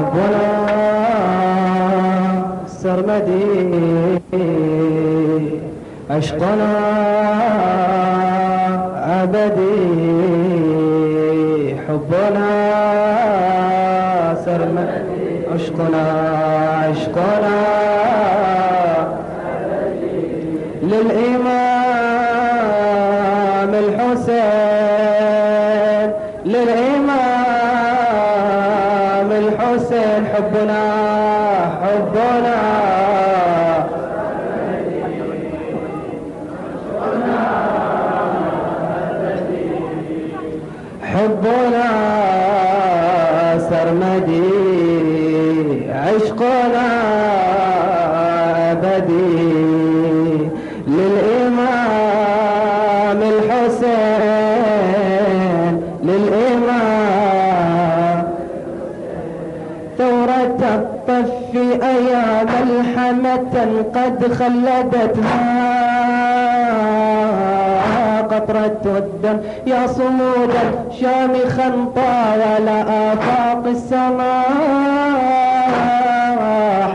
حبنا سرمدي عشقنا أبدي حبنا سرمدي عشقنا عشقنا للإمام الحسين للإمام الحسين حبنا حبنا. قد خلدتها قطرة الدم يا صمودا شامخا طاول آفاق السماء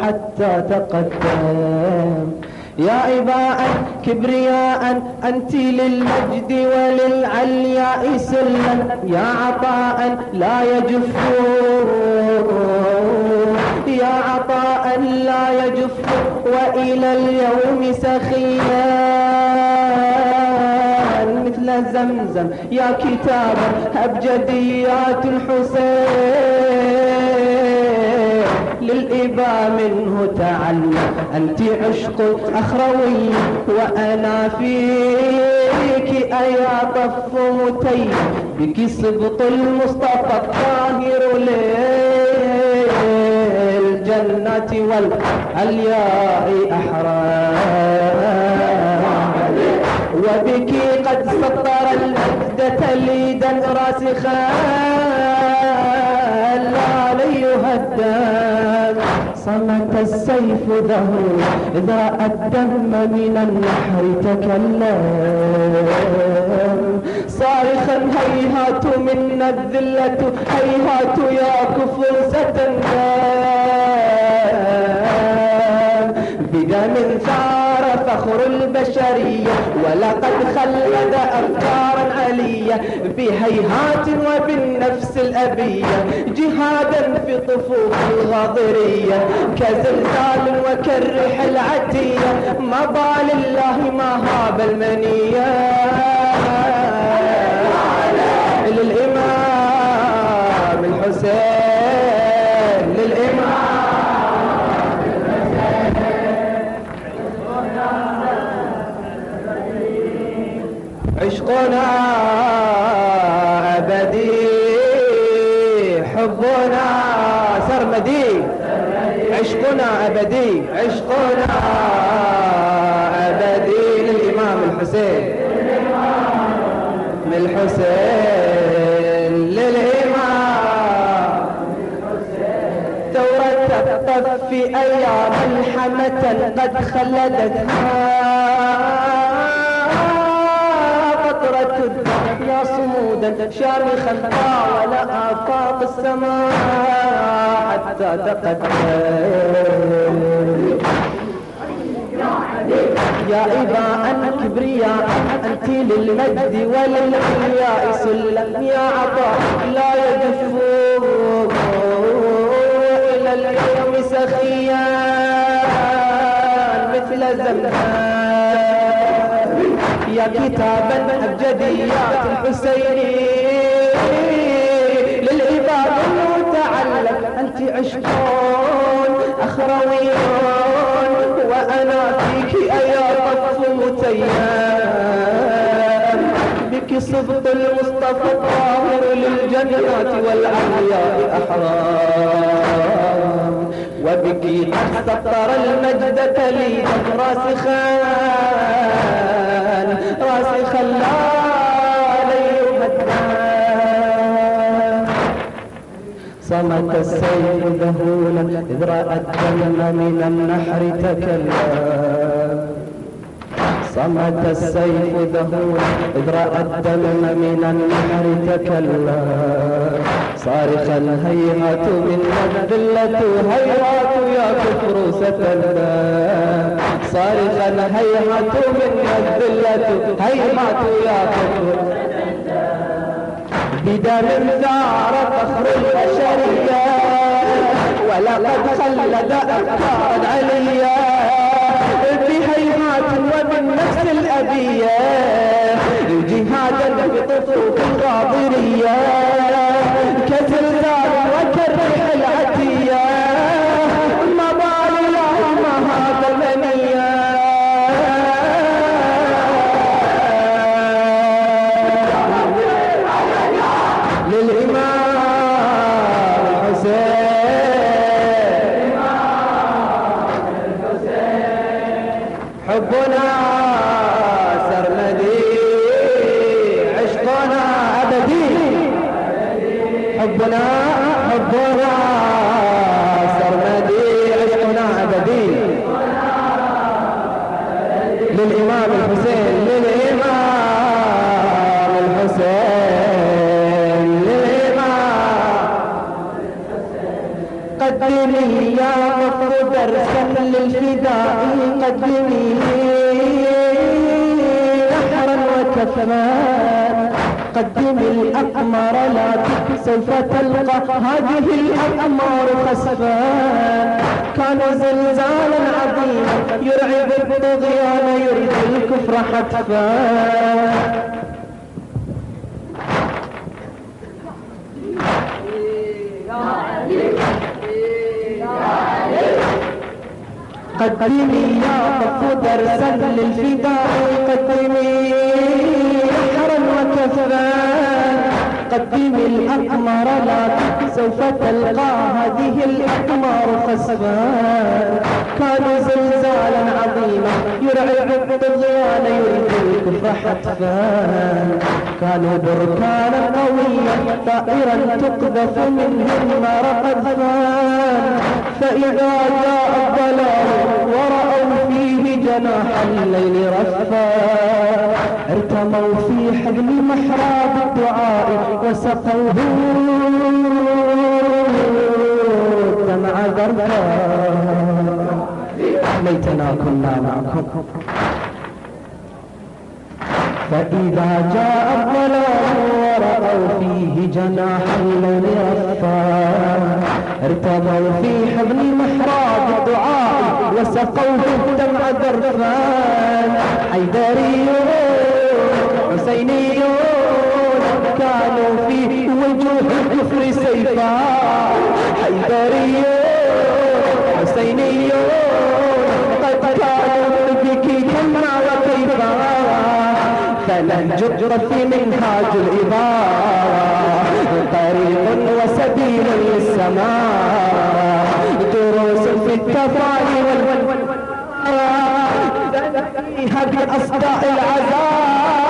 حتى تقدم. يا إباء كبرياء أنت للمجد وللعلياء سلا يا عطاء لا يجف يا عطاء لا يجف وإلى اليوم سخيا. مثل زمزم يا كتابا أبجديات الحسين. للإبا منه تعلم أنت عشق أخروي وأنا فيك أيا طف متيم بك سبط المصطفى الطاهر للجنة والعلياء أحرار. وبك قد سطر المجد تليدا راسخا. لا ليهدم صمت السيف ذهو إذا الدم من النحر تكلم. صارخا هيهات منا الذلة هيهات يا كفر ستندم. بدم ثار فخر البشرية ولقد خلد أفكارا علية بهيهات وبالنفس الأبية جهادا في طفوف الغاضرية كزلزال وكالريح العتية مضى لله ما هاب المنية. عشقنا أبدي حبنا سرمدي. عشقنا أبدي عشقنا أبدي. للإمام الحسين. من الحسين للإمام الطف في أيام الحمة قد خلدتها. يا صمودا شامخا طاول آفاق السماء حتى تقدم يا إباء كبرياء أنت للمجد وللأولياء سلم يا عطاء لا يجف إلى اليوم سخيا مثل زمزم كتابا أبجديات الحسين للعباد المتعلق أنت عشقون أخرويون. وأنا فيك أيا طف متيم بك صبط المصطفى الطاهر للجنات والعلياء أحرام وبك قد سطر المجد تليدا راسخا. راسخا لا ليهدم صمت السيف ذهولا إذ رأى الدم من النحر تكلم صمت السيف ذهولا إذ رأى الدم من النحر تكلم صارخا هيهات من الذلة هيهات يا كفر ستندى صارخا هيهات من الذلة هيهات يا كفر بدم ثار فخر البشرية ولقد خلد أفكارا عليا. بطفوف الغاضرية كزلزال وكالريح العتية ما بالي ما هذا المنية للإمام حبنا قدمي يا مفر درسا للفداء قدمي. نحرا وكفان قدمي الأقمار لا سوف تلقى. هذه الأقمار خسفان كان زلزالا عظيما يرعب الطغيان يرجي الكفر حتفان قدمي يا طف درسا للفداء قدمي نحرا وكفان قدمي الأقمار لا سوف تلقى هذه الأقمار خسفان كانوا زلزالا عظيما يرعب الطغيان يريد الكفر حتفان كانوا بركانا قويا طائرا تقذف منهم نار قذفان فإذا جاء الضلال ورأوا فيه جناح الليل رفا ارتموا في حبل محراب الدعاء وسقوه. دمع ذرفا. ليتنا كنا معكم. فإذا جاء الظلام ورأوا فيه جناح الليل رفا ارتضوا في حضن محراب الدعاء وسقوه الدمع ذرفان. حيدريون حسينيون كانوا في وجوه الكفر سيفا. حيدريون فلن جرت منهاج الإضاءة طريق وسبيل للسماء دروس في التفاني وال فيها بأصداء العزاء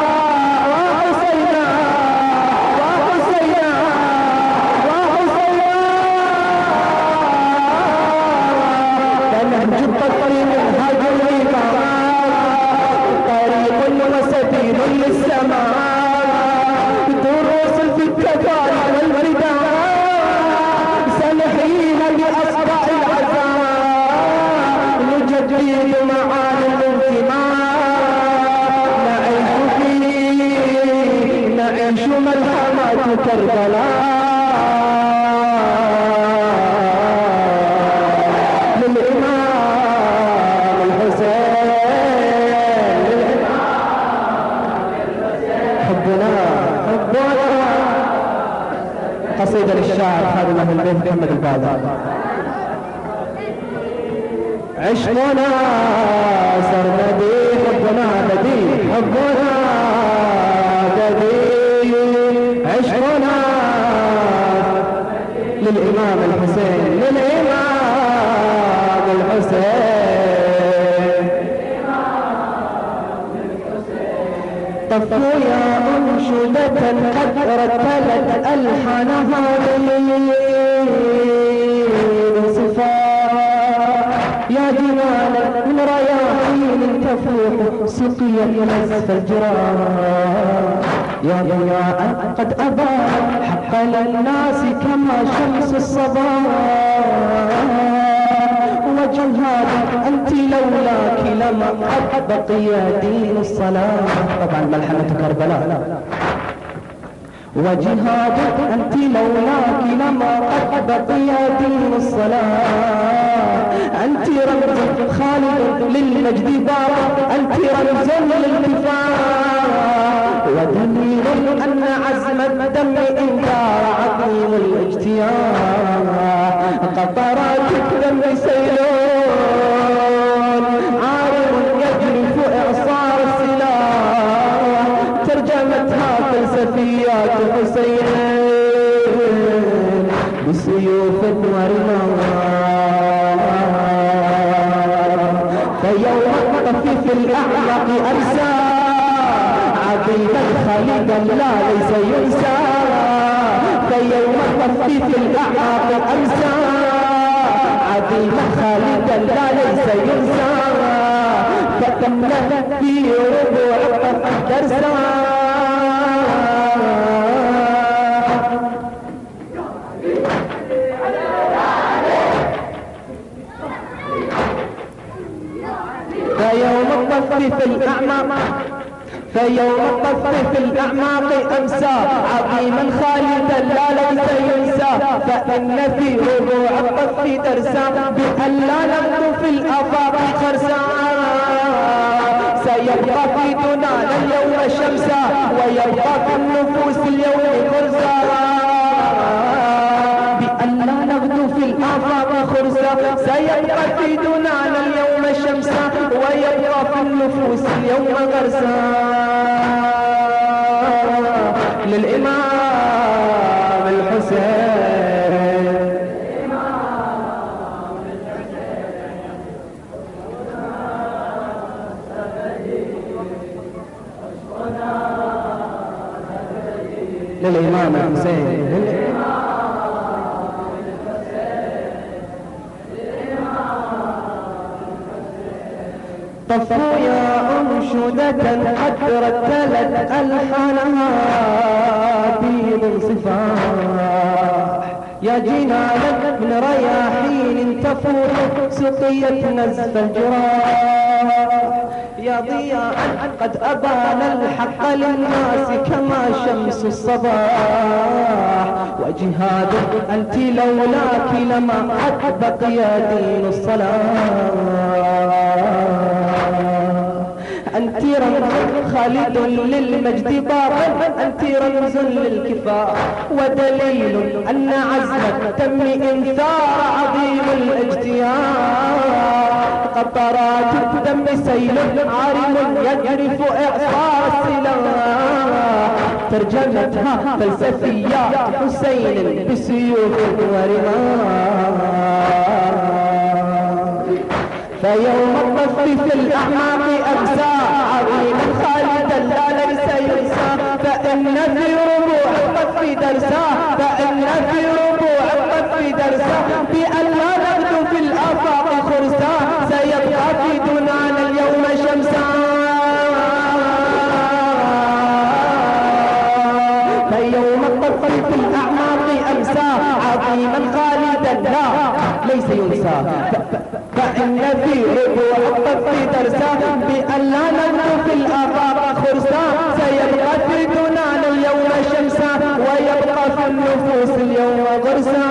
نعيش ملحمات كربلاء للإمام الحسين حبنا حبنا قصيدة للشاعر خادم أهل البيت محمد البادر عشقنا سرمدي للإمام الحسين للإمام الحسين. طفوا يا أنشدة قد رتلت ألحانها يا جمالا من رياحين تفوح سقيا نزف الجراح يا ضياء قد أبى حق للناس كما شمس الصباح وجهادك أنت لولاك لما قد بقي دين الصلاة. طبعا ملحمة كربلاء. وجهادك أنت لولاك لما قد بقي دين الصلاة. أنت رمز خالد للمجد بابا أنت رمز للكفاح ودليل أن عزم الدم إنكار عظيم الاجتياح قطرات الدم سيلون عارم يجرف إعصار السلاح. ترجمتها فلسفيات حسين. بسيوف ورمار الأعمق أرسال عظيما خالدا لا ليس ينسى فيوم التصفيف الأعماق أمسى عظيما خالدا لا ليس ينسى فكمنا في ربوع درسا التصفيف الأعماق فيوم القصر في الأعماق أمسى عظيما خالدا لا ليس ينسى فإن في ربوع القصر درسا بأن لا نغدو في الآفاق خرسا سيبقى في دنانا اليوم شمسا ويبقى في النفوس اليوم خرسا بأن لا نغدو في الآفاق خرسا سيبقى في دنانا اليوم شمسا ويبقى في النفوس اليوم غرسا للإمام الحسين. للإمام الحسين. أنشدة قد رتلت ألحانها في صفاح. يا جنانا من رياحين تفور سقيت نزف الجراح. يا ضياء قد أبان الحق للناس كما شمس الصباح. وجهاد أنت لولاك لما بقي دين الصلاة أنت رمز خالد للمجد بار أنت رمز للكفاء ودليل أن عزمك تم إنثار عظيم الاجتياح قطرات الدم سيل عارم يجرف إعصار السلاح ترجمتها فلسفيات حسين بسيوف ورماح فيوم الطف في الأعماق أجزاء. عظيما خالدا لا ليس ينسى فإن في ربوع الطف درسا. فإن في ربوع الطف درسا. بأن لا نغدو في الآفاق خرسا. سيبقى في دنانا اليوم شمسا. فيوم الطف في الأعماق أمسى عظيما خالدا. لا ليس ينسى. فإن في ربوع الطف درسا بأن لا نغدو في الآفاق خرسا سيبقى في دنانا اليوم شمسا ويبقى في النفوس اليوم غرسا